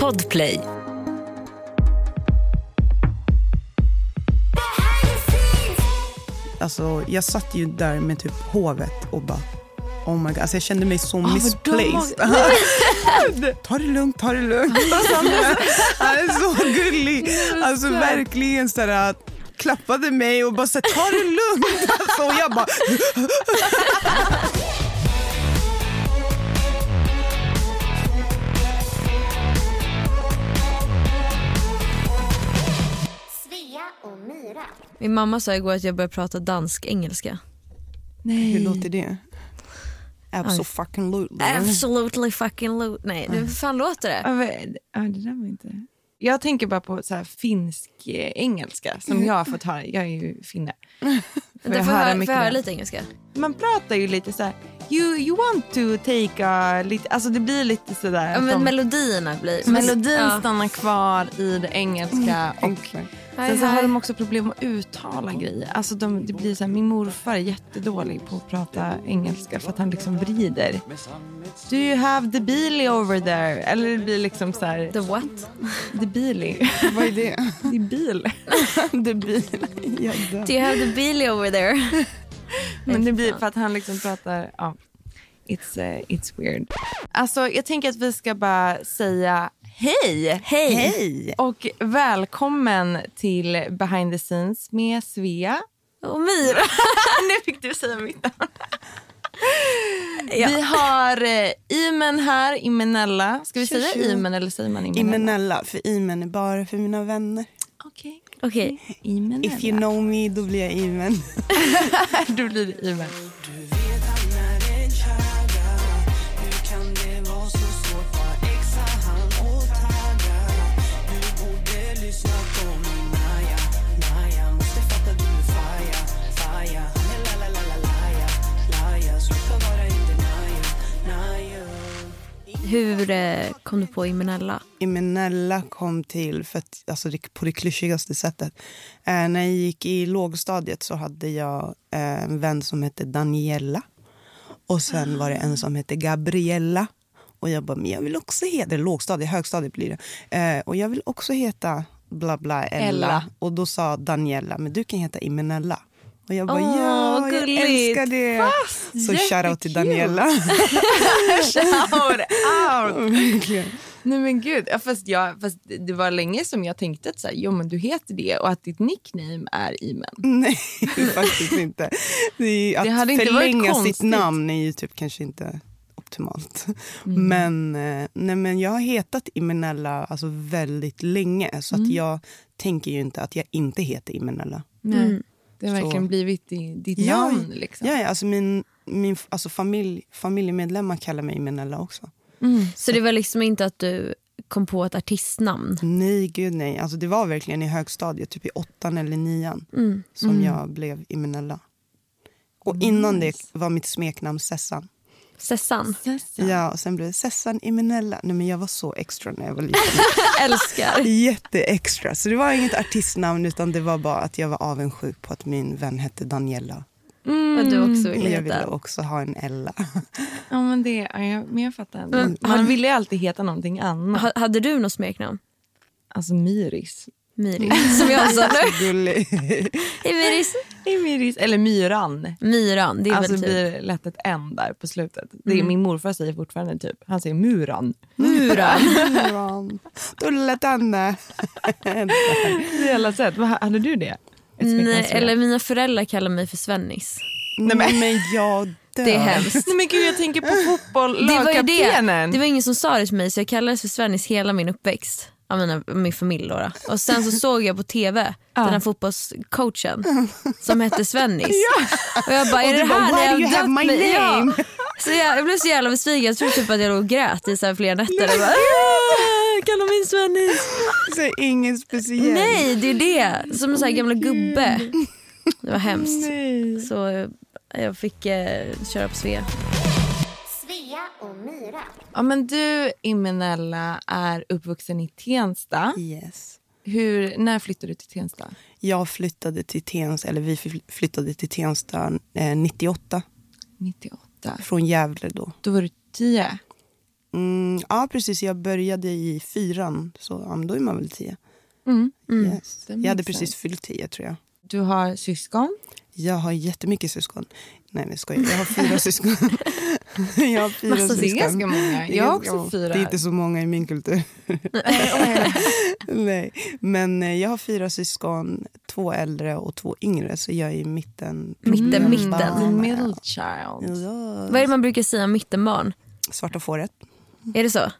Podplay. Alltså, jag satt ju där med typ hovet och bara Oh my God. Alltså jag kände mig så för misplaced. ta det lugnt, ta det lugnt. Han är så gullig. Alltså verkligen sådär klappade mig och bara så här, ta det lugnt. Alltså, och jag bara... Min mamma sa igår att jag börjar prata dansk-engelska. Hur låter det? Absolutely. Absolutely fucking lo- Nej, hur fan låter det? Ja, ja, det där var inte... Jag tänker bara på så här finsk eh, engelska som jag har fått höra. Jag är ju finne. Du får höra höra, mycket lite engelska. Man pratar ju lite så här... You, you want to take a... Lite, alltså det blir lite sådär... Ja, att men de- melodierna blir... melodin Ja. stannar kvar i det engelska. Och Sen så har de också problem att uttala grejer. Alltså de, det blir så här, min morfar är jättedålig på att prata engelska för att han liksom vrider. Do you have the Beely over there? Eller det blir liksom så här... The what? The Beely. Vad är det? Det är bil. Jag dör. Do you have the Billy over there? Men det blir för att han liksom pratar... Ja, it's, uh, it's weird. Alltså, jag tänker att vi ska bara säga hej. Hej! Hej! Och välkommen till Behind the scenes med Svea. Och Myra. nu fick du säga mitt namn. Ja. Vi har eh, Imen här, Imenella. Ska vi Tjo, säga tjo. Imen eller säger man Imenella? Imenella, för Imen är bara för mina vänner. Okej. Okej. Imenella. If you know me, då blir jag Imen. Då blir det Imen. Hur eh, kom du på Imenella? Imenella kom till för att, alltså det, på det klyschigaste sättet. Eh, när jag gick i lågstadiet så hade jag eh, en vän som hette Daniela. Och sen var det en som hette Gabriella. Och jag bara, men jag vill också heta, lågstadiet, högstadiet blir det. Eh, och jag vill också heta bla bla Ella. Ella. Och då sa Daniela, men du kan heta Imenella. Och jag bara, Åh, ja, jag älskar det. så shoutout till. Daniela. Shout out! Verkligen. Nej men gud, ja, fast, jag, fast det var länge som jag tänkte att så här, jo, men du heter det och att ditt nickname är Imen. Nej, faktiskt inte. Det är, att Det hade inte varit förlänga sitt namn är ju typ kanske inte optimalt. Men, eh, nej, men jag har hetat Imenella alltså väldigt länge så att jag tänker ju inte att jag inte heter Imenella. Nej. Det har Så. verkligen blivit i, ditt Ja, namn. Liksom. Ja, ja, alltså min, min alltså familj, familjemedlemmar kallar mig Imenella också. Så det var liksom inte att du kom på ett artistnamn? Nej, gud nej. Alltså, det var verkligen i högstadiet, typ i åttan eller nian Mm. som jag blev Imenella. Och innan det var mitt smeknamn Sessan. Sessan? Sessan. Ja, och sen blev det Sessan Imenella. Nej, men jag var så extra när jag var liten. Älskar. Jätteextra. Så det var inget artistnamn utan det var bara att jag var avundsjuk på att min vän hette Daniela. Och du också ville jag ville också ha en Ella. Ja, men det, ja, jag, men jag fattar. ändå. Men Man han- ville ju alltid heta någonting annat. Ha- Hade du något smeknamn? Alltså Myris. Myris, som jag sa nu. Myris. Myris. Eller Myran. Myran, det är Alltså väl typ... blir lätt ett N där på slutet. Det är, Min morfar säger fortfarande typ, han säger Muran. Muran. Det är alla sätt. Hade du det? Nej, eller mina föräldrar kallar mig för Svennis. Nej, men, men jag dör. Det är hemskt. Nej men gud jag tänker på fotboll, Det var det. Det var ingen som sa det till mig så jag kallades för Svennis hela min uppväxt. Av mina, min familj då, då. Och sen så såg jag på tv den här fotbollscoachen som hette Svennis. Och jag bara, är det bara, här "Why när jag dött mig? Ja. name?" Så jag, jag blev så jävla besviken. Jag tror typ att jag låg och grät i så här flera nätter. Jag bara, "Ah, Kalla mig Svennis. Så ingen speciell. Nej, det är det. Som en sån här gamla gubbe. Det var hemskt. Så eh, jag fick eh, köra på Svea. Svea och Myra. Ja men du Imenella är uppvuxen i Tensta. Yes. Hur, när flyttade du till Tensta? Jag flyttade till Tensta, eller vi flyttade till Tensta eh, 98 98. från Gävle då. Då var du 10. Mm, ja, precis. Jag började i fyran, så ja, då är man väl tio. Mm. Yes. Det Jag hade precis fyllt tio, tror jag. Du har syskon. Jag har jättemycket syskon. Nej, men jag skojar. Jag har fyra syskon. jag har fyra Massa, det är ganska många. Jag har också fyra. Det är inte så många i min kultur. Nej. Men eh, jag har fyra syskon, två äldre och två yngre. Så jag är i mitten. Mitten, Mm, mitten. the middle child. Ja. Vad är det man brukar säga om mittenbarn? Svarta fåret. Är det så?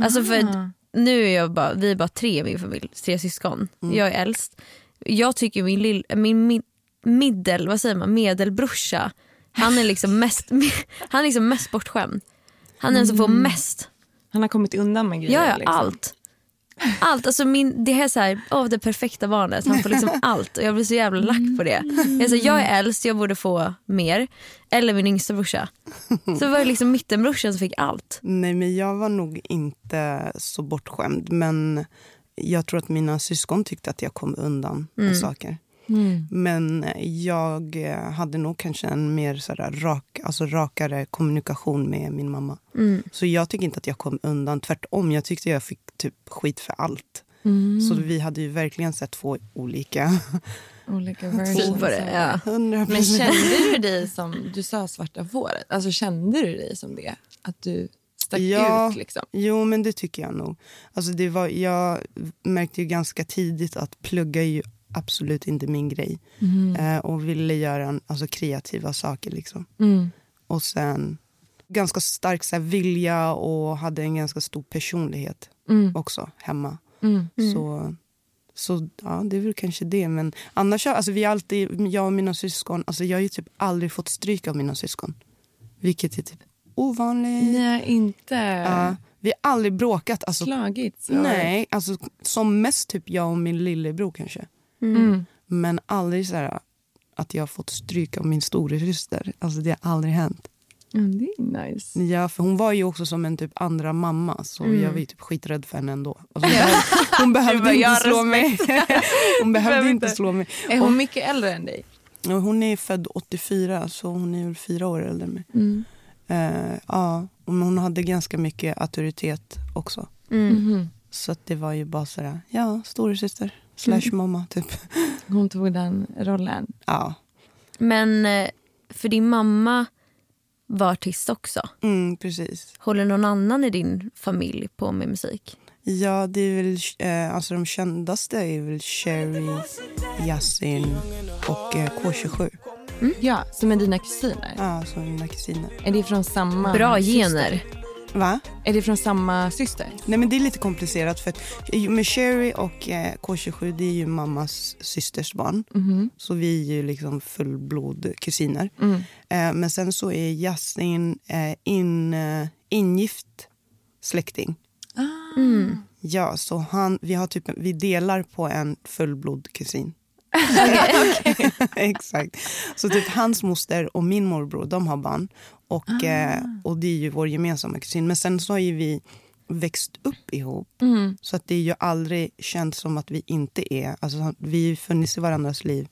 Alltså för Ah. nu är jag bara, vi är bara tre i min familj, tre syskon. Jag är äldst. Jag tycker min, lill, min mid, middel, vad säger man, medelbrorsa, han är liksom mest, han är liksom mest bortskämd. Han är den som får mest. Han har kommit undan med grejer. Ja, ja liksom. allt. Allt, alltså min, det här är så här, åh, det perfekta barnet. Han får liksom allt och jag blir så jävla lack på det. Jag, är så, jag är äldst, jag borde få mer. Eller min yngsta brorsa. Så var det liksom mittenbrorsan som fick allt. Nej, men jag var nog inte så bortskämd. Men jag tror att mina syskon tyckte att jag kom undan med saker. Mm. Men jag eh, hade nog kanske en mer sådär rak, alltså rakare kommunikation med min mamma. Mm. Så jag tycker inte att jag kom undan. Tvärtom, jag tyckte jag fick typ skit för allt. Mm. Så vi hade ju verkligen sett två olika. Olika versions. Var det, ja. 100 Men kände du dig som, du sa svarta fåret, alltså kände du dig som det? Att du stack Ja. ut liksom? Jo, men det tycker jag nog. Alltså det var, jag märkte ju ganska tidigt att plugga är ju absolut inte min grej. Eh, och ville göra en, alltså, kreativa saker. Liksom. Mm. Och sen ganska stark så här, vilja och hade en ganska stor personlighet Mm. också hemma. Mm. Så, så ja, det är väl kanske det. Men annars, alltså, vi alltid, jag och mina syskon, alltså, jag har ju typ aldrig fått stryk av mina syskon. Vilket är typ ovanligt. Har inte Ja, vi har aldrig bråkat. Alltså, slagits? nej, alltså, som mest typ jag och min lillebror kanske. Mm. Men aldrig så här, att jag har fått stryk av min storasyster. Alltså, det har aldrig hänt. Mm, det är nice. Ja, för hon var ju också som en typ andra mamma så jag var ju typ skiträdd för henne ändå. Alltså, hon, behövde, hon behövde inte slå mig. hon behövde inte slå mig. Är hon mycket äldre än dig? Och hon är född 84 så hon är väl fyra år äldre än mig. Mm. Eh, ja, men hon hade ganska mycket auktoritet också. Mm. Mhm. Så att det var ju bara sådär, ja, storasyster slash mamma typ. Hon tog den rollen. Ja, Men eh, för din mamma var artist också. mm, precis. Håller någon annan i din familj på med musik? Ja, det är väl, eh, alltså de kändaste är väl Sherry, Yasin och eh, K27. Ja, som är dina kusiner. Ja, som mina kusiner. Är det från samma Bra syster? gener. Va? Är det från samma syster? Nej men det är lite komplicerat för att med Sherry och eh, K27 det är ju mammas systers barn. Mhm. Så vi är ju liksom fullblod kusiner. Mm. Eh, men sen så är Yasin eh, in, ingift släkting. Mm. Ja, så han, vi, har typ, vi delar på en fullblod Exakt. Så typ hans moster och min morbror de har barn. Och, eh, och det är ju vår gemensamma kusin. Men sen så har ju vi växt upp ihop. Mm. Så att det är ju aldrig känt som att vi inte är... Alltså, vi har ju funnits i varandras liv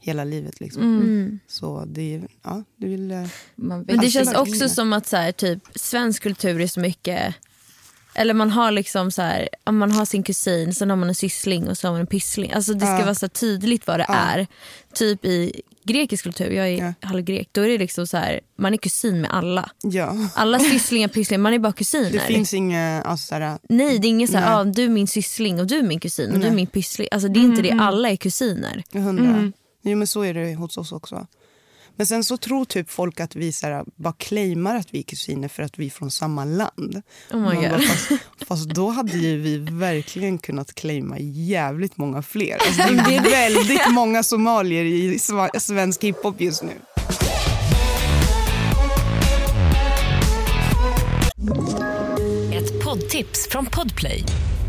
hela livet. Liksom. Mm. Så det är... Ja, det vill, Men det känns också som att så här, typ, svensk kultur är så mycket... Eller man har liksom så här, om man har sin kusin, sen har man en syssling och så har man en pyssling. Alltså det ska Ja. vara så tydligt vad det Ja. är. Typ i grekisk kultur, jag är Ja. halvgrek, då är det liksom så här, man är kusin med alla. ja. Alla sysslingar, pysslingar, man är bara kusiner. Det finns inga... Alltså, såhär, Nej det är inget så här, Nej. ah, du är min syssling och du är min kusin och du är Nej. min pyssling. Alltså det är inte det, alla är kusiner. hundra. Jo, men så är det hos oss också. Men sen så tror typ folk att vi såhär, bara claimar att vi är kusiner för att vi är från samma land. Oh my God. bara, fast, fast då hade ju vi verkligen kunnat claima jävligt många fler. Alltså, det är väldigt många somalier i svensk hiphop just nu. Ett poddtips från Podplay.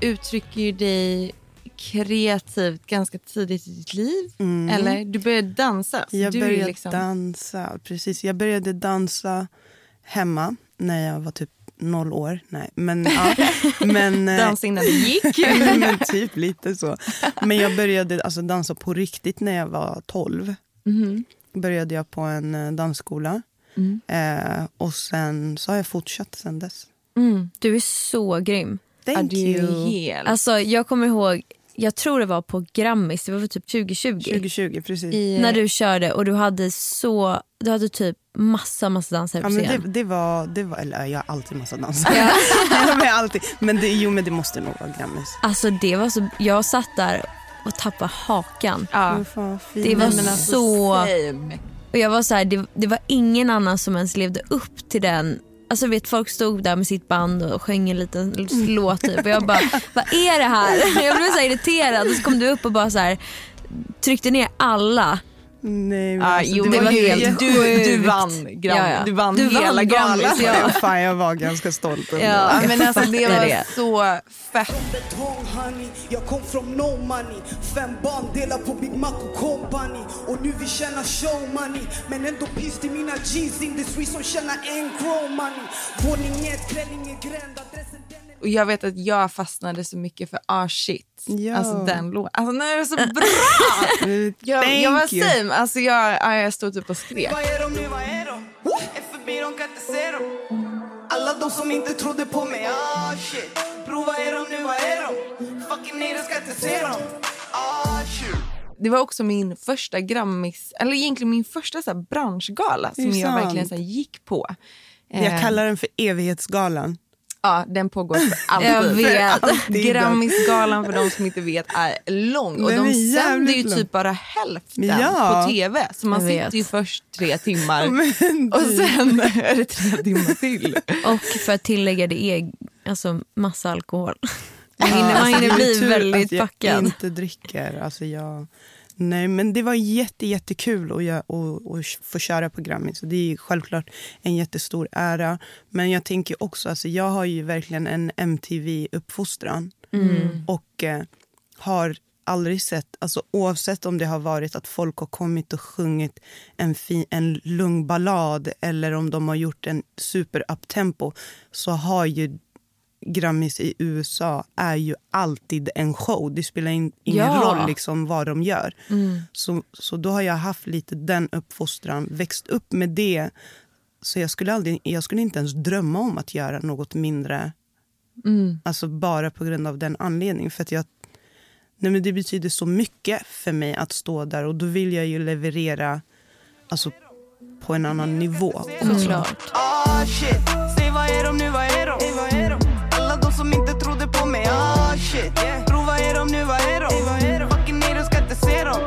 Uttrycker ju dig kreativt ganska tidigt i ditt liv. Mm. Eller? Du började dansa. Jag du började liksom... dansa, precis. Jag började dansa hemma när jag var typ noll år. Nej, men ja. men, eh, Dansa innan det gick. men typ lite så. Men jag började alltså, dansa på riktigt när jag var 12. Mhm. Började jag på en eh, dansskola. Mm. Eh, och sen så har jag fortsatt sen dess. Mm. Du är så grym. Thank you. helt... Alltså, jag kommer ihåg, jag tror det var på Grammis, det var väl typ 2020. 2020, precis. i, När du körde och du hade så, du hade typ massa massa dansare Ja, på men scen. det, det var, det var, eller jag har alltid massa dansare. Ja. men alltid. Men det, jo men det måste nog vara Grammis. Alltså det var så, jag satt där och tappade hakan. ja. Åh, fan, fint. Det var Nej, men alltså, så- same. Och jag var så här, det, det var ingen annan som ens levde upp till den. Alltså vet folk stod där med sitt band och sjöng en liten låt typ. Och jag bara, vad är det här? Jag blev så irriterad och så kom du upp och bara så här tryckte ner alla. Nej, men Ja, alltså, jo, det var du, helt du, du sjukt. vann, gram, Ja, ja. Du vann Du vann hela galan. Grammis, ja. Fan, jag var ganska stolt. ändå. Ja. Men alltså, det var det. så fett. betong honey Jag kom från no money Fem barn delar på Big Mac och company Och nu vi tjänar show money Men ändå piss till mina G's Industry som tjänar en crow money Våning ett, Gräningegränd Adressen den är Och jag vet att jag fastnade så mycket för ah shit. Ja. Alltså den låten. Alltså den är så bra! jag, Thank jag var you. same. Alltså jag, ja, jag stod typ och skrek. Vad är de nu, vad är de? Är förbi, de kan inte se dem Alla de som inte trodde på mig, ah shit Bro vad är de nu, vad är de? Fucking haters ska inte se dem Ah shit Det var också min första Grammis, eller egentligen min första så här, branschgala som jag verkligen så här, gick på. Jag Eh, kallar den för evighetsgalan. Ja, den pågår för alltid. Jag vet. Alltid. Grammisgalan för de som inte vet är lång och Den de sänder ju jävligt lång. typ bara hälften Ja. på tv. Så man Jag vet. sitter ju först tre timmar och typ. sen är det tre timmar till. Och för att tillägga det är alltså massa alkohol. Ja, Man hinner, man alltså, hinner är bli väldigt att jag packad. inte dricker. Alltså jag, nej, men det var jätte, jättekul att, jag, att, att få köra på Grammis. Så det är självklart en jättestor ära. Men jag tänker också, alltså jag har ju verkligen en MTV-uppfostran. Mm. Och eh, har aldrig sett, alltså oavsett om det har varit att folk har kommit och sjungit en, fin, en lugn ballad eller om de har gjort en super uptempo så har ju Grammis i USA är ju alltid en show. Det spelar in, ingen Ja. roll liksom vad de gör. Så, så då har jag haft lite den uppfostran, växt upp med det. Så jag skulle, aldrig, jag skulle inte ens drömma om att göra något mindre. Alltså bara på grund av den anledningen. För att jag, nej men det betyder så mycket för mig att stå där och då vill jag ju leverera alltså, på en annan nivå. Såklart. Ah Bro vad är de nu, vad är de? Vad är de? Fucking ska inte se dem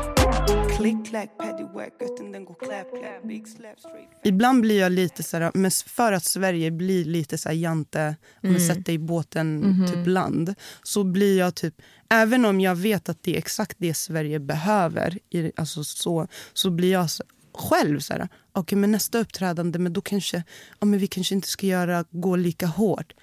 Klick, klack, paddywhack, utan den går clap, clap, big slap, straight Ibland blir jag lite så här, men för att Sverige blir lite så här jante, om Mm. sätter i båten Mhm. typ land, så blir jag typ, även om jag vet att det är exakt det Sverige behöver, i, alltså så, så blir jag så, själv så här, okej men nästa uppträdande, men då kanske, ja men vi kanske inte ska göra, gå lika hårt.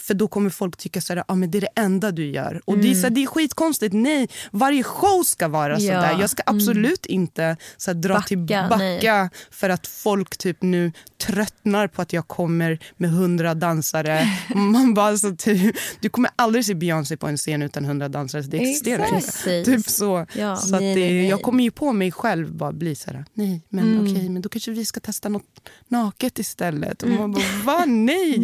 För då kommer folk tycka så här, ah, men det är det enda du gör. Och det, är så här, det är skitkonstigt. Nej, varje show ska vara Ja. sådär. Jag ska absolut inte så här, dra Backa, tillbaka nej. för att folk typ nu tröttnar på att jag kommer med hundra dansare. Man bara, alltså, typ, du kommer aldrig se Beyoncé på en scen utan hundra dansare. Det existerar inte. Typ så. Ja. så att Nej, det, nej, nej. Jag kommer ju på mig själv bara bli så här, nej men okej, men då kanske vi ska testa något naket istället. Och man bara, va? Nej!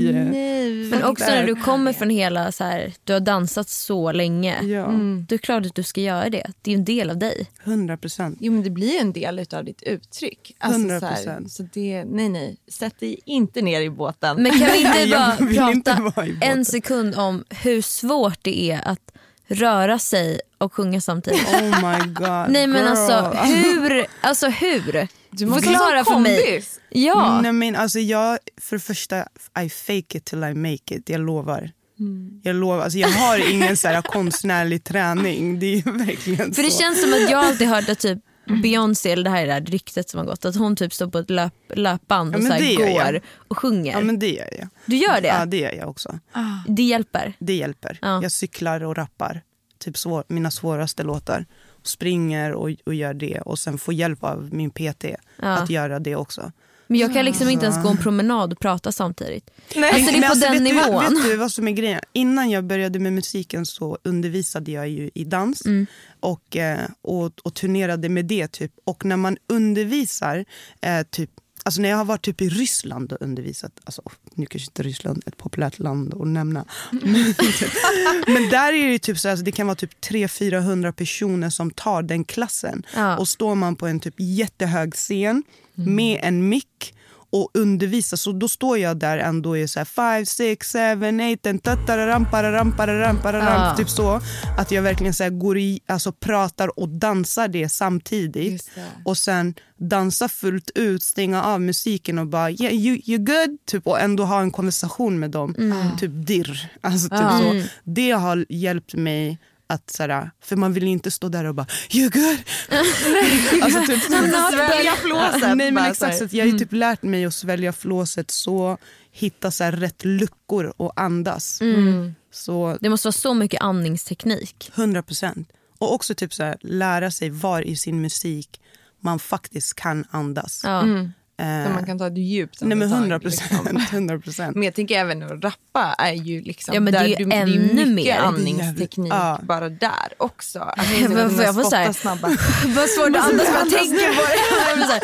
Men också när du kommer från hela så här, du har dansat så länge. Ja, Då är det klart att du ska göra det. Det är en del av dig. hundra procent. Jo men det blir en del av ditt uttryck. Alltså, så, här, 100%. så det, nej nej, sätt dig inte ner i båten. Men kan vi inte bara inte prata vara i båten. en sekund om hur svårt det är att röra sig och sjunga samtidigt? Oh my god. Nej men alltså hur? Alltså hur? Du måste Förklara för mig. Ja. Nej, men alltså jag, för det första, I fake it till I make it. Jag lovar. Mm. Jag lovar. Alltså jag har ingen så här konstnärlig träning. Det är verkligen För det så. känns som att jag alltid hört att typ Beyoncé, eller det här är det ryktet som har gått, att hon typ står på ett löp, löpband Ja, och men så här jag. går och sjunger. Ja men det gör jag. du gör det? Ja det gör jag också. Det hjälper? Det hjälper. Ja. Jag cyklar och rappar. Typ svår, mina svåraste låtar. Springer och, och gör det. Och sen får hjälp av min PT Ja. att göra det också. Men jag kan liksom inte ens gå en promenad och prata samtidigt. Nej. Alltså det är på alltså, den vet nivån. Du, vet du vad som är grejen? Innan jag började med musiken så undervisade jag ju i dans Mm. och, eh, och, och turnerade med det. typ. Och när man undervisar, eh, typ Alltså när jag har varit typ i Ryssland och undervisat, alltså, nu kanske inte Ryssland är ett populärt land att nämna. Men, men där är det typ så, alltså, det kan vara typ 300-400 personer som tar den klassen. Ja. Och står man på en typ jättehög scen med en mick och undervisar, så då står jag där ändå i så här 5, 6, 7, 8, en tattararam, pararam, pararam, pararam, Ja. typ så. Att jag verkligen så går i, alltså pratar och dansar det samtidigt. Det. Och sen dansa fullt ut, stänga av musiken och bara yeah, you, you good? Typ, och ändå ha en konversation med dem. Typ dirr. Alltså, typ Ja. så. Det har hjälpt mig att såhär, för man vill inte stå där och bara you good? alltså, typ, Svälja flåset. Nej men exakt, så så jag har ju typ lärt mig att svälja flåset så, hitta så här rätt luckor och andas. Så Det måste vara så mycket andningsteknik. 100 procent. Och också typ så här, lära sig var i sin musik man faktiskt kan andas. Ja. Eh, Så man kan ta ett djupt nej men andetag, 100 liksom. procent. 100 procent. Men jag tänker även att rappa är ju liksom Ja, men det är ju du, det är ännu mer. andningsteknik Ja. bara där också. Att får- man jag får så här- spottar snabba. Vad svårt att andas när jag tänker på det.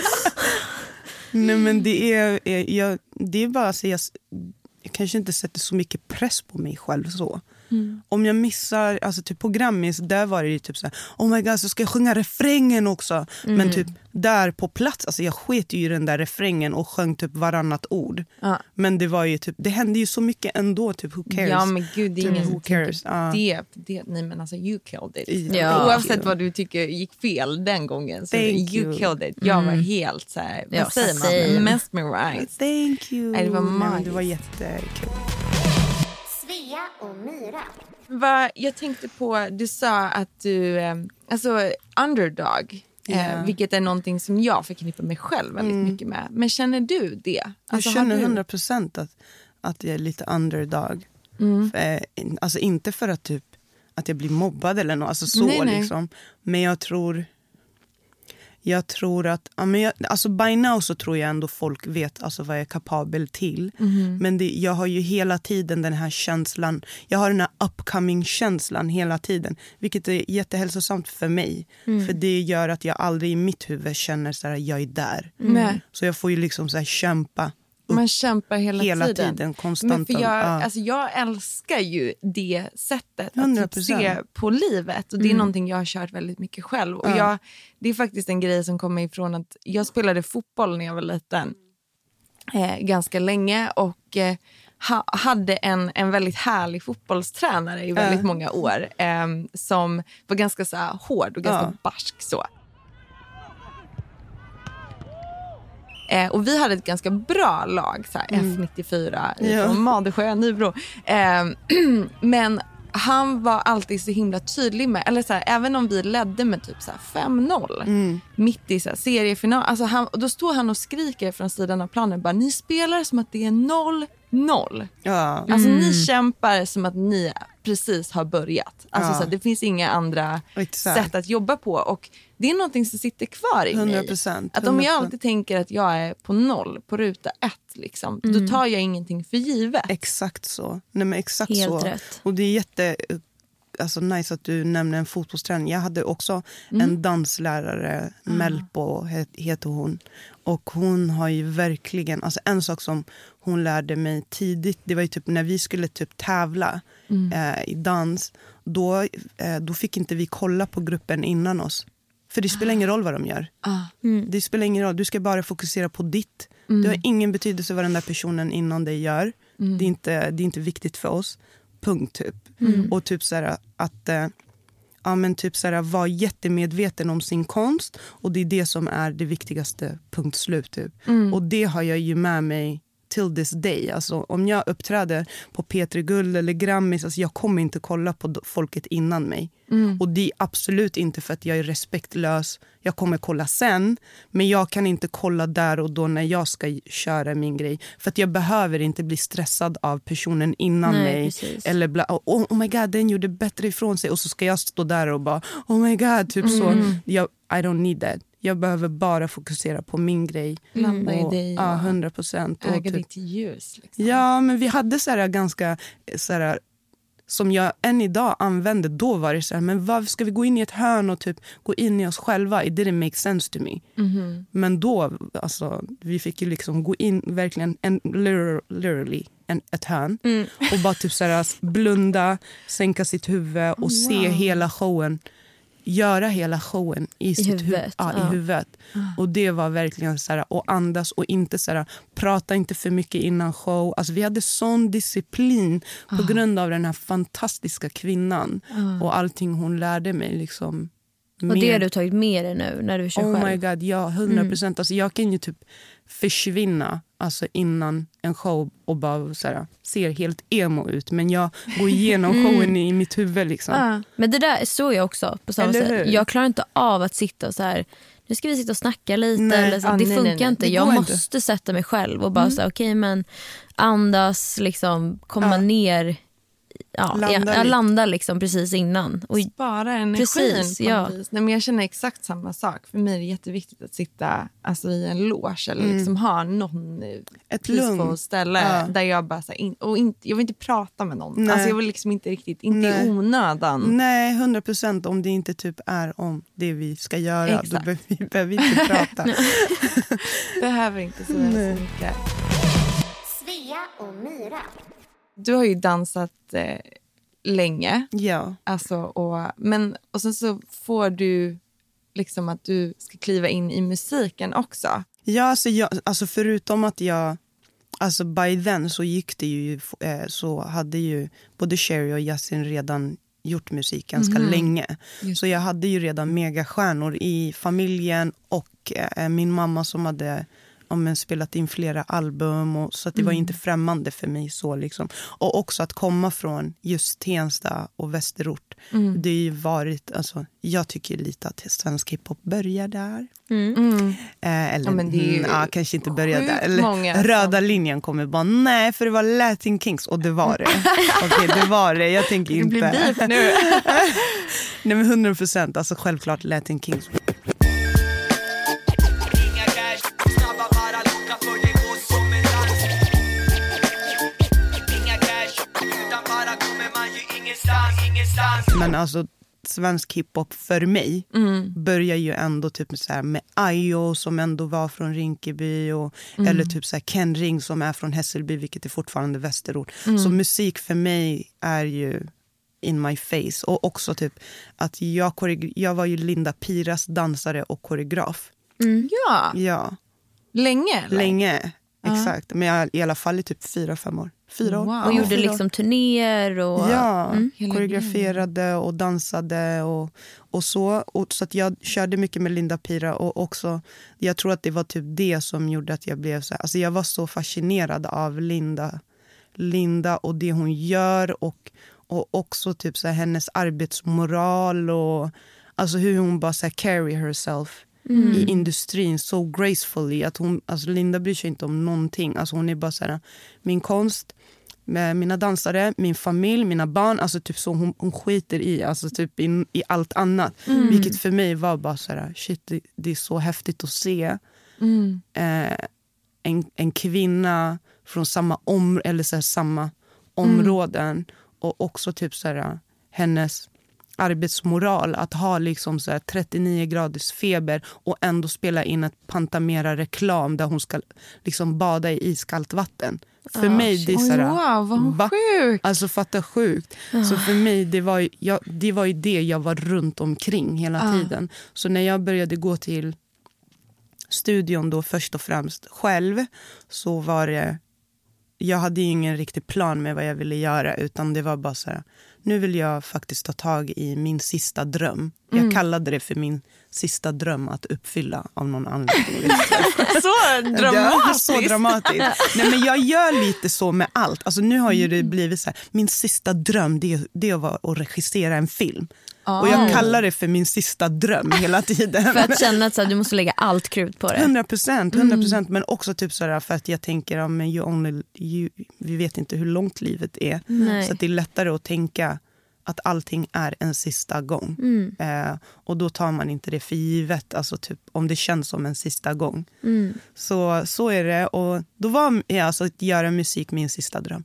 Nej men det är, är, jag, det är bara så jag, jag kanske inte sätter så mycket press på mig själv så. Om jag missar, alltså typ på Grammis, där var det ju typ så här, oh my god så ska jag sjunga refrängen också. Men typ där på plats, alltså jag sket ju i den där refrängen och sjöng typ varannat ord. Ja. Men det var ju typ, det hände ju så mycket ändå, typ who cares? Ja men gud, det är Typ, ingen who som cares? det, det. Nej men alltså you killed it. Ja. Oavsett vad du tycker gick fel den gången så Thank you, you. killed it. Jag var helt så här, Ja, vad säger man, mesmerized. Thank you. Nej, det var det var jättekul. Svea och Myra. Va, jag tänkte på, du sa att du, eh, alltså underdog, eh, Ja. vilket är någonting som jag förknippar mig själv väldigt mycket med. Men känner du det? Alltså, jag känner du- 100 procent att, att jag är lite underdog. Mm. Eh, in- alltså inte för att, typ, att jag blir mobbad eller något, alltså så Nej, nej. liksom. Men jag tror... Jag tror att, ja, men jag, alltså by now så tror jag ändå folk vet alltså vad jag är kapabel till. Mhm. Men det, jag har ju hela tiden den här känslan, jag har den här upcoming känslan hela tiden. Vilket är jättehälsosamt för mig. Mm. För det gör att jag aldrig i mitt huvud känner så här, jag är där. Nej. Så jag får ju liksom så här kämpa Man kämpar hela, hela tiden. tiden, konstant. Men för jag, Ja. alltså jag älskar ju det sättet att 100%. typ se på livet. Och Det är någonting jag har kört väldigt mycket själv. Och Ja. jag, det är faktiskt en grej som kommer ifrån att jag spelade fotboll när jag var liten. Eh, ganska länge och eh, ha, hade en, en väldigt härlig fotbollstränare i väldigt många år. Eh, som var ganska så här, hård och ganska Ja. barsk. Så. Eh, och vi hade ett ganska bra lag, så här, F94 Ja. från Madesjö, Nybro. Eh, men han var alltid så himla tydlig med, eller så även om vi ledde med typ så här 5-0 mitt i så här, seriefinal, alltså han, då står han och skriker från sidan av planen bara, ni spelar som att det är 0-0. Ja. Alltså ni kämpar som att ni precis har börjat. Alltså, Ja. så här, det finns inga andra Exakt. sätt att jobba på. Och det är någonting som sitter kvar i mig. 100%, Att om jag 100%. alltid tänker att jag är på noll, på ruta ett, liksom, då tar jag ingenting för givet. Exakt så. Nej, men exakt Helt så. rätt. Och det är jätte alltså, nice att du nämner en fotbollsträning. Jag hade också en danslärare, Melpo het, heter hon. Och hon har ju verkligen, alltså en sak som hon lärde mig tidigt, det var ju typ när vi skulle typ tävla eh, i dans, då, eh, då fick inte vi kolla på gruppen innan oss. För det spelar ingen roll vad de gör. Det spelar ingen roll, du ska bara fokusera på ditt. Det har ingen betydelse vad den där personen innan dig gör. Det, är inte, det är inte viktigt för oss. Punkt typ. Och typ så här, att eh, ja, men typ så här, vara jättemedveten om sin konst. Och det är det som är det viktigaste, punkt slut. Typ. Och det har jag ju med mig till this day. Alltså, om jag uppträder på P3 Guld eller Grammis, alltså, jag kommer inte kolla på folket innan mig. Och det är absolut inte för att jag är respektlös. Jag kommer kolla sen, men jag kan inte kolla där och då när jag ska köra min grej. För att jag behöver inte bli stressad av personen innan Nej, mig. precis. Eller bla, oh, oh my god, den gjorde bättre ifrån sig. Och så ska jag stå där och bara oh my god. Typ så. Jag, I don't need that. Jag behöver bara fokusera på min grej. Landa i dig Ja, 100 procent. äga ditt ljus. Liksom. Ja, men vi hade så här ganska... Så här, som jag än idag använder. Då var det så här, men varför ska vi gå in i ett hörn och typ gå in i oss själva? It didn't make sense to me. Men då, alltså, vi fick ju liksom gå in verkligen, en, literal- literally, en, ett hörn. Och bara typ så här, blunda, sänka sitt huvud och se hela showen. Göra hela showen i, sitt hu- huvudet, ja, ja. i huvudet. Och det var verkligen så här, och andas och inte så här, prata inte för mycket innan show. Alltså, vi hade sån disciplin på grund av den här fantastiska kvinnan. Och allting hon lärde mig. Liksom, Och det har du tagit med dig nu när du kör Oh my själv? god, ja, 100 procent. Alltså, jag kan ju typ försvinna alltså, innan en show och bara så här, ser helt emo ut. Men jag går igenom showen i mitt huvud. Liksom. Men det där såg jag också på samma sätt. Jag klarar inte av att sitta och så här nu ska vi sitta och snacka lite. Nej. Eller så. Ah, det nej, funkar nej, nej. inte. Det Jag måste inte. sätta mig själv och bara säga okej men andas, liksom, komma Ja. ner. Ja, Landa jag, jag lite. landar liksom precis innan. Och, Spara energin Precis, på ja. Nej, men jag känner exakt samma sak. För mig är det jätteviktigt att sitta alltså, i en loge eller liksom ha någon Ett peaceful lugn. ställe Ja. där jag bara... Så här, in, och inte, jag vill inte prata med någon. Nej. Alltså, jag vill liksom inte riktigt, inte Nej. i onödan. Nej, 100 procent. Om det inte typ är om det vi ska göra. Då Exakt. behöver vi behöver inte prata. Behöver inte så mycket. Svea och Myra. Du har ju dansat eh, länge. ja. Alltså, och, men, och sen så får du liksom att du ska kliva in i musiken också. Ja, alltså, jag, alltså förutom att jag... Alltså by then så gick det ju... Eh, så hade ju både Sherry och Yasin redan gjort musik ganska länge. Så jag hade ju redan megastjärnor i familjen och eh, min mamma som hade men, spelat in flera album. Och, så att det var inte främmande för mig. så liksom. Och också att komma från just Tensta och Västerort. Det har ju varit, alltså, jag tycker lite att svensk hiphop börjar där. Eh, eller Ja, det ju mm, ja, kanske inte börja sjukt där. Eller, många som- röda linjen kommer bara nej för det var Latin Kings och det var det. Okej det var det. Jag tänker Det inte. blir beef nu. nej men 100 procent. Alltså självklart Latin Kings. Men alltså svensk hiphop för mig börjar ju ändå typ så här med Ayo som ändå var från Rinkeby och, eller typ så här Ken Ring som är från Hässelby vilket är fortfarande västerort. Så musik för mig är ju in my face. Och också typ att jag, jag var ju Linda Piras dansare och koreograf. Ja, Ja, länge eller? länge. Exakt. Men jag, i alla fall i typ fyra, fem år. Fyra år. Wow. och gjorde fyra år. liksom turnéer och... Ja, Hela koreograferade och dansade och, och så. Och, så att jag körde mycket med Linda Pira och också, jag tror att det var typ det som gjorde att jag blev så här, alltså jag var så fascinerad av Linda, Linda och det hon gör och, och också typ så här, hennes arbetsmoral och alltså hur hon bara så här, carry herself i industrin så gracefully. Att hon, alltså Linda bryr sig inte om någonting. Alltså hon är bara så här, min konst, med mina dansare, min familj, mina barn. Alltså typ så hon, hon skiter i, alltså typ i, i allt annat. Vilket för mig var bara så här, shit det, det är så häftigt att se. Eh, en, en kvinna från samma, om, eller så här, samma områden och också typ så här, hennes arbetsmoral. Att ha liksom så här 39 graders feber och ändå spela in ett Pantamera-reklam där hon ska liksom bada i iskallt vatten. För mig det är så här, wow, vad va? sjuk. Alltså fatta sjukt. Så för mig det var, ju, jag, det var ju det jag var runt omkring hela tiden. Så när jag började gå till studion då först och främst själv så var det jag hade ju ingen riktig plan med vad jag ville göra utan det var bara så här, nu vill jag faktiskt ta tag i min sista dröm. Mm. Jag kallade det för min sista dröm att uppfylla av någon anledning. Så dramatiskt. Ja, så dramatiskt. Nej, men jag gör lite så med allt. Alltså, nu har ju det blivit så här, min sista dröm det det vara, att regissera en film. Och jag kallar det för min sista dröm hela tiden. För att känna att så här, du måste lägga allt krut på det. 100 procent, 100 procent. Men också typ sådär för att jag tänker, ja, men you only, you, vi vet inte hur långt livet är. Nej. Så att det är lättare att tänka att allting är en sista gång. Eh, och då tar man inte det för givet, alltså typ, om det känns som en sista gång. Så, så är det. Och då var ja, alltså, att göra musik min sista dröm.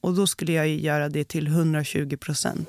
Och då skulle jag ju göra det till 120 procent.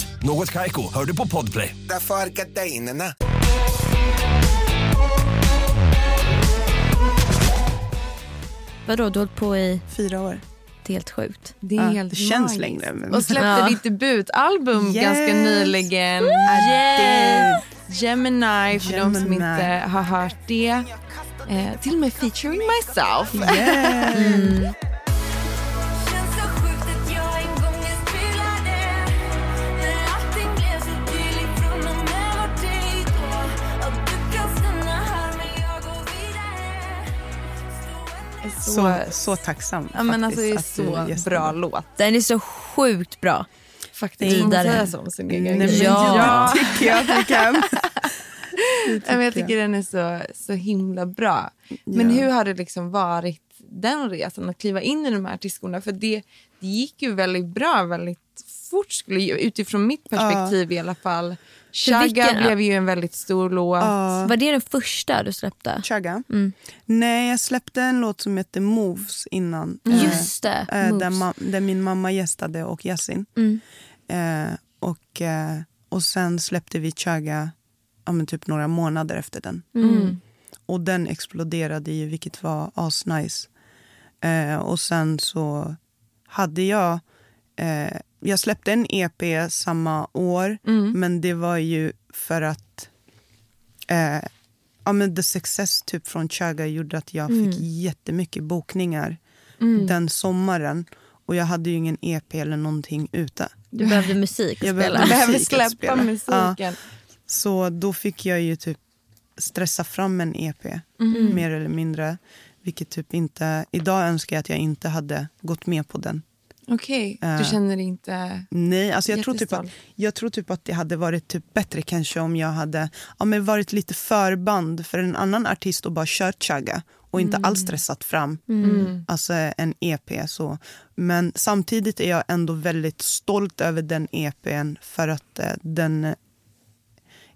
Något Kaiko, hör du på Podplay. Därför är gardinerna. Vadå, du har hållit på i... Fyra år. Det är helt sjukt. Det är Ja, helt det känns magiskt. längre, men- Och släppte Ja. ditt debutalbum Yes. ganska nyligen. Yeah. Gemini, för de som Gemini. inte har hört det. Eh, till och med featuring myself. Yeah. Så, Så, så tacksam. ja, men alltså, det är så bra låt. Den är så sjukt bra. Faktiskt. Vidare. om sin egen Nej, men Ja. ja. tycker jag att vi kan. Ja, jag tycker den är så, så himla bra. Men Ja. hur har det liksom varit den resan att kliva in i de här artistskolorna? För det, det gick ju väldigt bra, väldigt fort skulle utifrån mitt perspektiv i alla fall. Chaga vilken- blev ju en väldigt stor låt. Var det den första du släppte? Chaga? Mm. Nej, jag släppte en låt som heter Moves innan. Eh, Just det, eh, där, Moves. ma- där min mamma gästade och Yasin. Mm. Eh, och, eh, och sen släppte vi Chaga ja, men typ några månader efter den. Mm. Och den exploderade ju, vilket var asnice. Eh, och sen så hade jag... Eh, jag släppte en EP samma år, men det var ju för att... Eh, ja, men the success typ från Chaga gjorde att jag fick jättemycket bokningar den sommaren. Och jag hade ju ingen EP eller någonting ute. Du behövde musik att Jag spela. behövde att släppa musiken. Så då fick jag ju typ stressa fram en EP, Mm. mer eller mindre. Vilket typ inte... Idag önskar jag att jag inte hade gått med på den. Okej, Eh. du känner dig inte... Nej, alltså jag tror, typ att, jag tror typ att det hade varit typ bättre kanske om jag hade ja, men varit lite förband för en annan artist och bara kört chaga och inte alls stressat fram alltså en EP. Så. Men samtidigt är jag ändå väldigt stolt över den EPn för att eh, den... eh,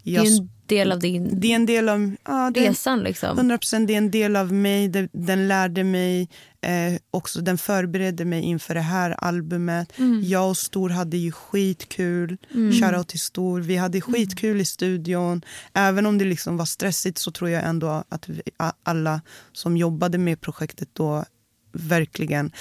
Det är Jag, en del av din det är en del av... Ja, det, resan. Liksom. 100 procent, det är en del av mig. Det, den lärde mig, eh, också, den förberedde mig inför det här albumet. Jag och Stor hade ju skitkul. Mm. Shoutout till Stor. Vi hade skitkul i studion. Även om det liksom var stressigt så tror jag ändå att vi, alla som jobbade med projektet då verkligen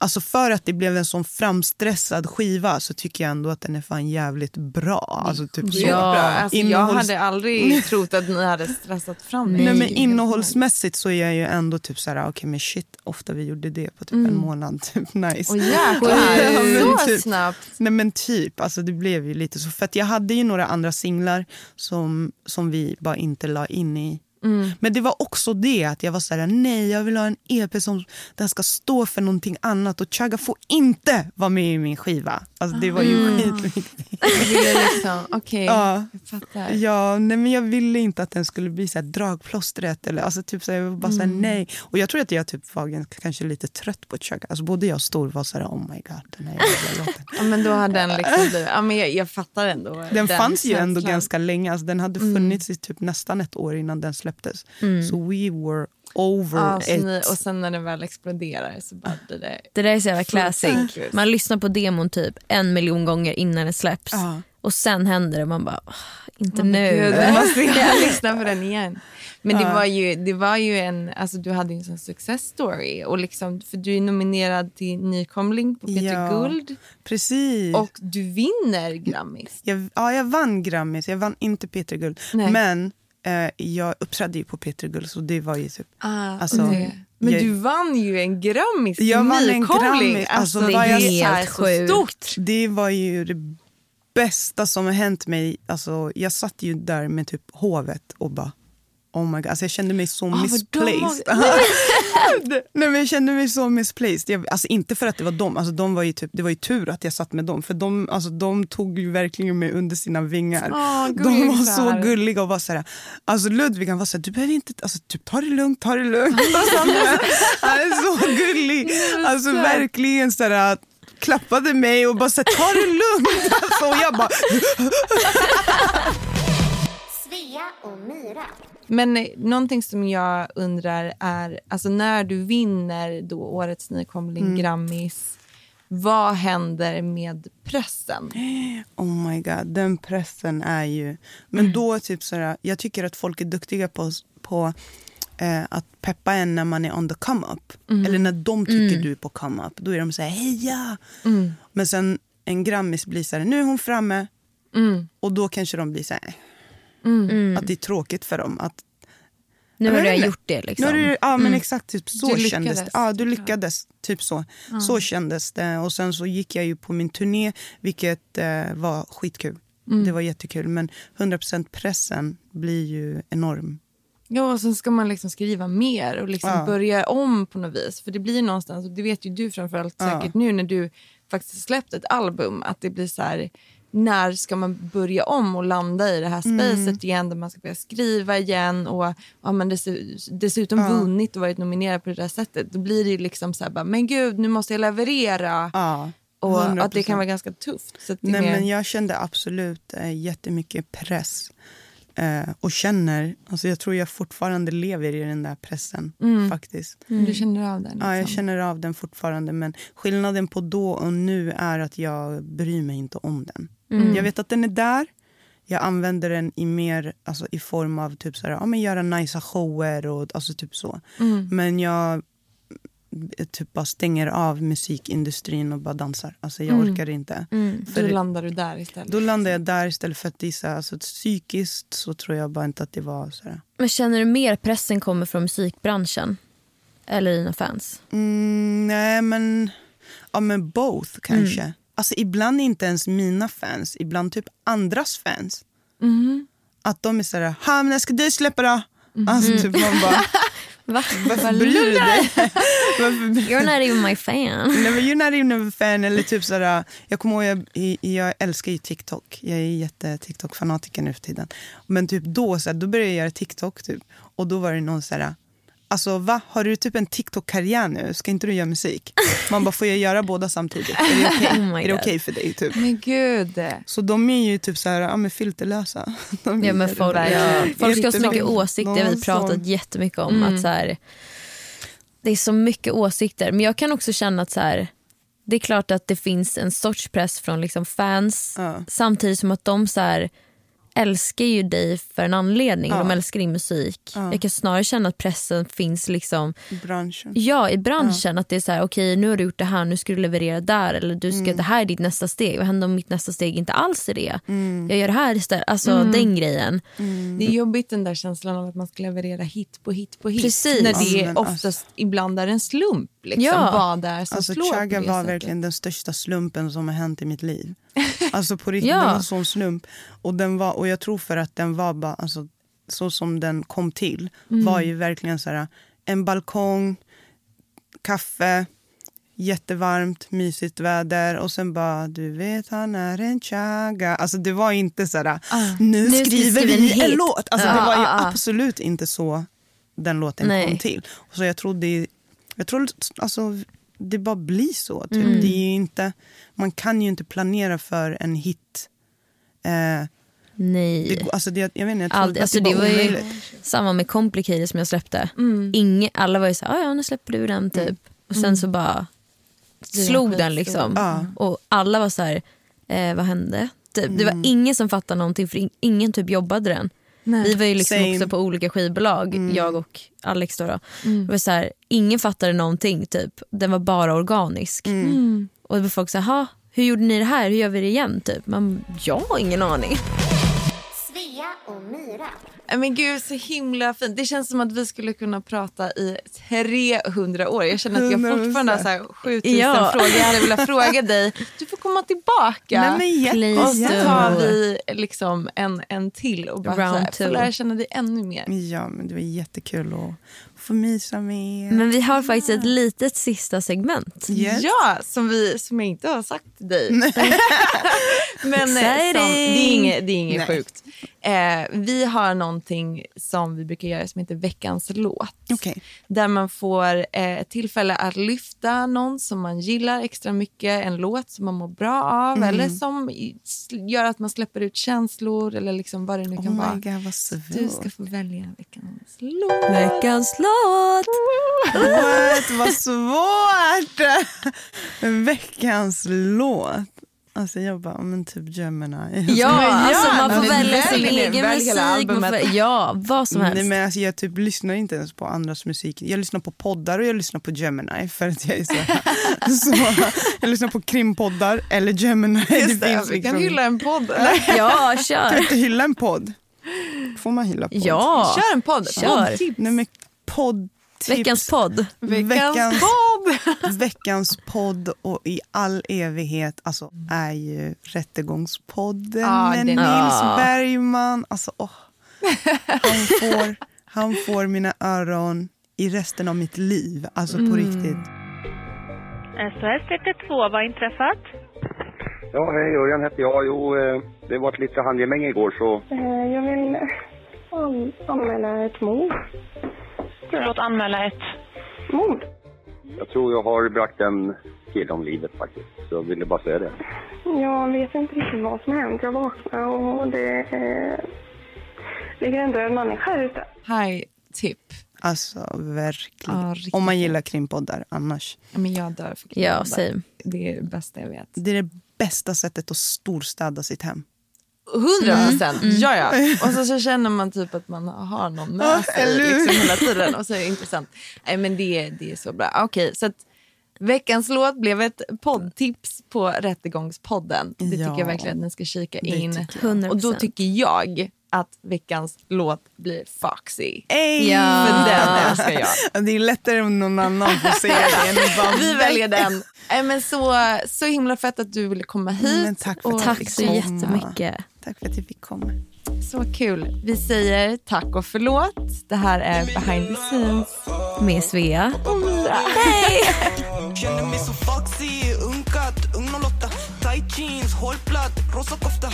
Alltså för att det blev en sån framstressad skiva så tycker jag ändå att den är fan jävligt bra. Alltså typ så. Ja, alltså, jag Innehålls- hade aldrig trott att ni hade stressat fram det. Nej, men innehållsmässigt så är jag ju ändå typ så här, okej men shit, ofta vi gjorde det på typ en månad. Typ nice. Åh jäklar, så typ. snabbt. Nej men typ, alltså det blev ju lite så. För att jag hade ju några andra singlar som, som vi bara inte la in i. Men det var också det att jag var så här, nej jag vill ha en EP som den ska stå för någonting annat och Chaga får inte vara med i min skiva. Alltså det var ju skitviktigt. Jag ville liksom, okej, Ja. jag fattar. Ja, nej, men jag ville inte att den skulle bli så här dragplåstret. Eller, alltså, typ, så här, jag var bara så här, nej. Och jag tror att jag typ var kanske lite trött på Chaga. Alltså, både jag och Stor var så här, oh my god, den här jävla låten. Ja, men då hade den liksom blivit, ja, men jag, jag fattar ändå. Den fanns ju ändå ganska länge. Alltså, den hade funnits i typ nästan ett år innan den släpptes. Släpptes. Så we were over så it. ni, och sen när den väl exploderar så bara blir det... Det där är så jävla classic. Man lyssnar på demon typ en miljon gånger innan den släpps. Ja. Och sen händer det och man bara, "Åh, inte Men nu. Gud, måste jag lyssna på den igen. Men det var ju, det var ju en, alltså du hade ju en sån success story. Och liksom, för du är nominerad till nykomling på Peter Ja. Guld. Precis. Och du vinner Grammis. Jag, ja, jag vann Grammis, jag vann inte Peter Guld. Nej. Men eh, jag uppträdde ju på Peter Guld så det var ju typ... Ah, Alltså, okej. Men jag- du vann ju en Grammis Jag vann en. Grammis. Alltså, Alltså, det är jag- helt sjukt. stort. Det var ju det bästa som har hänt mig. Alltså, jag satt ju där med typ hovet och bara... Oh my God. Alltså, jag kände mig så Ah, misplaced. Nej, men jag kände mig så misplaced. Jag, alltså, inte för att det var dem. Alltså, de var ju typ, det var ju tur att jag satt med dem. För de, alltså, de tog ju verkligen mig under sina vingar. Åh, de var så gulliga och var så här, alltså Ludvig han var så här, du behöver inte, alltså, typ, ta det lugnt, ta det lugnt. Han, är- han är så gullig. Alltså verkligen så här, klappade mig och bara så här, ta det lugnt. Alltså, och jag bara, Svea och Myra. Men eh, någonting som jag undrar är, alltså när du vinner då årets nykomling Mm. Grammis, vad händer med pressen? oh my god, den pressen är ju... Men då typ så här, jag tycker att folk är duktiga på, på eh, att peppa en när man är on the come up. Eller när de tycker du är på come up. Då är de så här, heja! Men sen en Grammis blir så här, nu är hon framme. Och då kanske de blir så här, att det är tråkigt för dem. Att, Nu har du gjort det liksom. Nu ja men exakt, typ så Du kändes det. Ja, du lyckades. Typ så. Så kändes det. Och sen så gick jag ju på min turné, vilket eh, var skitkul. Det var jättekul. Men 100% pressen blir ju enorm. Ja, och sen ska man liksom skriva mer och liksom Ja. börja om på något vis. För det blir någonstans, och det vet ju du framförallt Ja. säkert nu när du faktiskt släppt ett album, att det blir så här, när ska man börja om och landa i det här Mm. spacet igen där man ska börja skriva igen och ja, men dess, dessutom Ja. vunnit och varit nominerad på det där sättet. Då blir det ju liksom så här, bara, men gud, nu måste jag leverera. Ja, och att det 100%. kan vara ganska tufft. Nej, mer- men jag kände absolut eh, jättemycket press. Eh, och känner, alltså jag tror jag fortfarande lever i den där pressen. faktiskt. Du känner av den? Liksom. Ja, jag känner av den fortfarande. Men skillnaden på då och nu är att jag bryr mig inte om den. Jag vet att den är där. Jag använder den i mer alltså, i form av typ så här, ja, men göra nice shower och alltså, typ så. Men jag typ bara stänger av musikindustrin och bara dansar. Alltså, jag orkar inte. Då landar du där istället. Då landar jag där istället för att det är så här, alltså, psykiskt så tror jag bara inte att det var så här. Men känner du mer pressen kommer från musikbranschen? Eller dina fans? Mm, nej, men, ja, men both kanske. Alltså, ibland inte ens mina fans, ibland typ andras fans. Att de är så här, ha men när ska du släppa då? Alltså typ man bara, Va? varför bryr du dig? You're not even my fan. Nej, men you're not even a fan. Eller typ sådär, jag kommer ihåg, jag, jag älskar ju TikTok. Jag är jätte TikTok-fanatiker nu för tiden. Men typ då, såhär, då började jag göra TikTok. Typ. Och då var det någon såhär, alltså va? Har du typ en TikTok-karriär nu? Ska inte du göra musik? Man bara, får jag göra båda samtidigt? Är det okej Oh Är det God. okej för dig? Typ? Men gud. Så de är ju typ såhär, ja, men filterlösa. De Ja, men folk, ja, folk ska ha så mycket åsikter. Vi har pratat sån- jättemycket om att så här, det är så mycket åsikter. Men jag kan också känna att så här, det är klart att det finns en sorts press från liksom fans Ja. samtidigt som att de så här, älskar ju dig för en anledning. Ja. De älskar din musik. Ja. Jag kan snarare känna att pressen finns liksom i branschen. Ja, i branschen. Att det är så här, okej nu har du gjort det här, nu ska du leverera där. Eller du ska, det här är ditt nästa steg. Vad händer om mitt nästa steg inte alls är det? Jag gör det här istället. Alltså den grejen. Det är jobbigt den där känslan av att man ska leverera hit på hit på hit. Precis. När det Ja, är men oftast alltså- ibland är en slump. Liksom, Ja. Vad det är som Alltså slår Chaga på det var sättet. verkligen den största slumpen som har hänt i mitt liv. Alltså på riktigt, Ja. det var en sån slump. Och, den var, och jag tror för att den var bara, alltså, så som den kom till, var ju verkligen så här, en balkong, kaffe, jättevarmt, mysigt väder och sen bara, du vet han är en Chaga. Alltså det var inte så här, nu, Nu vi skriver en vi en hit. låt. Alltså Ja. det var ju Ja, ja. absolut inte så den låten Nej. kom till. Så jag tror det, jag tror alltså det bara blir så. Typ. Mm. Det är ju inte, man kan ju inte planera för en hit. Eh, Nej. Det, alltså det, jag vet inte, jag tror att Alltså, det, det var bara ju omöjligt. samma med Complicated som jag släppte. Mm. Ingen, alla var ju så här, "Ah, ja nu släpper du den typ. Och sen så bara slog den liksom. Ja. Och alla var så här, eh, vad hände? Typ. Det var ingen som fattade någonting för in- ingen typ jobbade den. Nej. Vi var ju liksom Same. också på olika skivbolag, jag och Alex. Då, då. Det var så här, ingen fattade någonting, typ. den var bara organisk. Mm. Och det var folk så här, "Ha, hur gjorde ni det här? Hur gör vi det igen? Typ. Man, jag har ingen aning. Svea och Myra. Men gud, så himla fint. Det känns som att vi skulle kunna prata i 300 år. Jag känner att jag 100%. fortfarande har så här 7000 Ja. frågor jag hade velat fråga dig. Du får komma tillbaka. Nej, men och så tar vi liksom en, en till och bara så Round här, får lära känna dig ännu mer. Ja, men det var jättekul att få mysa med er. Men vi har faktiskt ett litet sista segment. Yes. Ja, som, vi, som jag inte har sagt till dig. Men eh, som, det är inget, det är inget sjukt. Eh, vi har någonting som vi brukar göra som heter veckans låt. Okej. Där man får eh, tillfälle att lyfta någon som man gillar extra mycket, en låt som man mår bra av eller som gör att man släpper ut känslor eller liksom vad det nu Oh kan vara. god. Du ska få välja veckans låt. Veckans låt! What? Vad svårt! Veckans låt. Alltså jag bara, men typ Gemini. Ja, alltså man får men välja sin egen hela musik. Får, albumet. ja, vad som helst. Nej, men alltså, jag typ lyssnar inte ens på andras musik. Jag lyssnar på poddar och jag lyssnar på Gemini. För att jag är så, så Jag lyssnar på krimpoddar eller Gemini. Just det, finns vi kan liksom- hylla en podd. eller? Ja, Kan kör. jag inte hylla en podd? Får man hylla podd? Ja, Kör en podd. Kör. Poddtips. Nej men poddtips. veckans podd. Veckans, Veckans- podd. Veckans podd och i all evighet alltså, är ju Rättegångspodden Ja, med Nils. Bergman. Alltså, åh. Han, får, han får mina öron i resten av mitt liv. Alltså på riktigt. SOS 112, vad har inträffat? Ja, hej, Örjan heter jag. Jo, eh, det var ett lite handgemäng igår så... Eh, Jag vill an- anmäla ett mord. Förlåt, anmäla ett mord? Jag tror jag har bragt en kille om livet faktiskt. Så jag ville bara säga det. Jag vet inte riktigt vad som hänt. Jag vaknade och det eh, ligger en död människa här ute. High tip. Alltså verkligen. Ja. Om man gillar krimpoddar annars. Ja, Men jag dör för Ja, krimpoddar. same. Det är det bästa jag vet. Det är det bästa sättet att storstäda sitt hem. Hundra procent. Ja, ja. Och så, så känner man typ att man har någon med sig liksom, hela tiden. Och så är det intressant. Nej, men det, är- det är så bra. Okej, så att veckans låt blev ett poddtips på Rättegångspodden. Det tycker Ja, jag verkligen att ni ska kika in. tycker jag. 100%. Och då tycker jag att veckans låt blir Foxy. Ey! Ja. För den älskar jag. Det är lättare om någon annan får se det. än att bara- Vi väljer den. Nej, men så, så himla fett att du ville komma hit. Men tack för att Och Tack så komma. jättemycket. Tack för att jag fick komma. Så kul. Vi säger tack och förlåt. Det här är behind the scenes. Med Svea. Hej! Känner mig så foxy, unkat, ung 08 Tight jeans, hålplatt, rosa kofta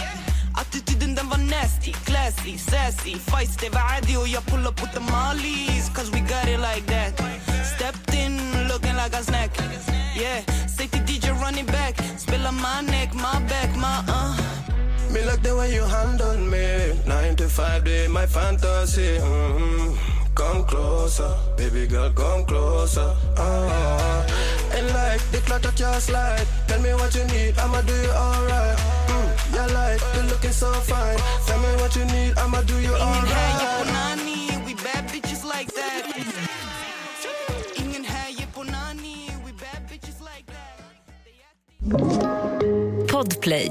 Attityden den var nasty, classy, sassy Feisty var عادي och jag pull up with the mollies Cause we got it like that Stepped in looking like a snack Yeah, säg till DJ run it back Spela my neck, my back, my uh Me like the way you handle me. Nine to five, day my fantasy. hmm Come closer, baby girl, come closer. Ah, and like the clock at your slide. Tell me what you need, I'ma do you alright. Mm, you like, you're looking so fine. Tell me what you need, I'ma do you alright. nani, we bad bitches like that Ingen ger på nani, we bad bitches like that Podplay.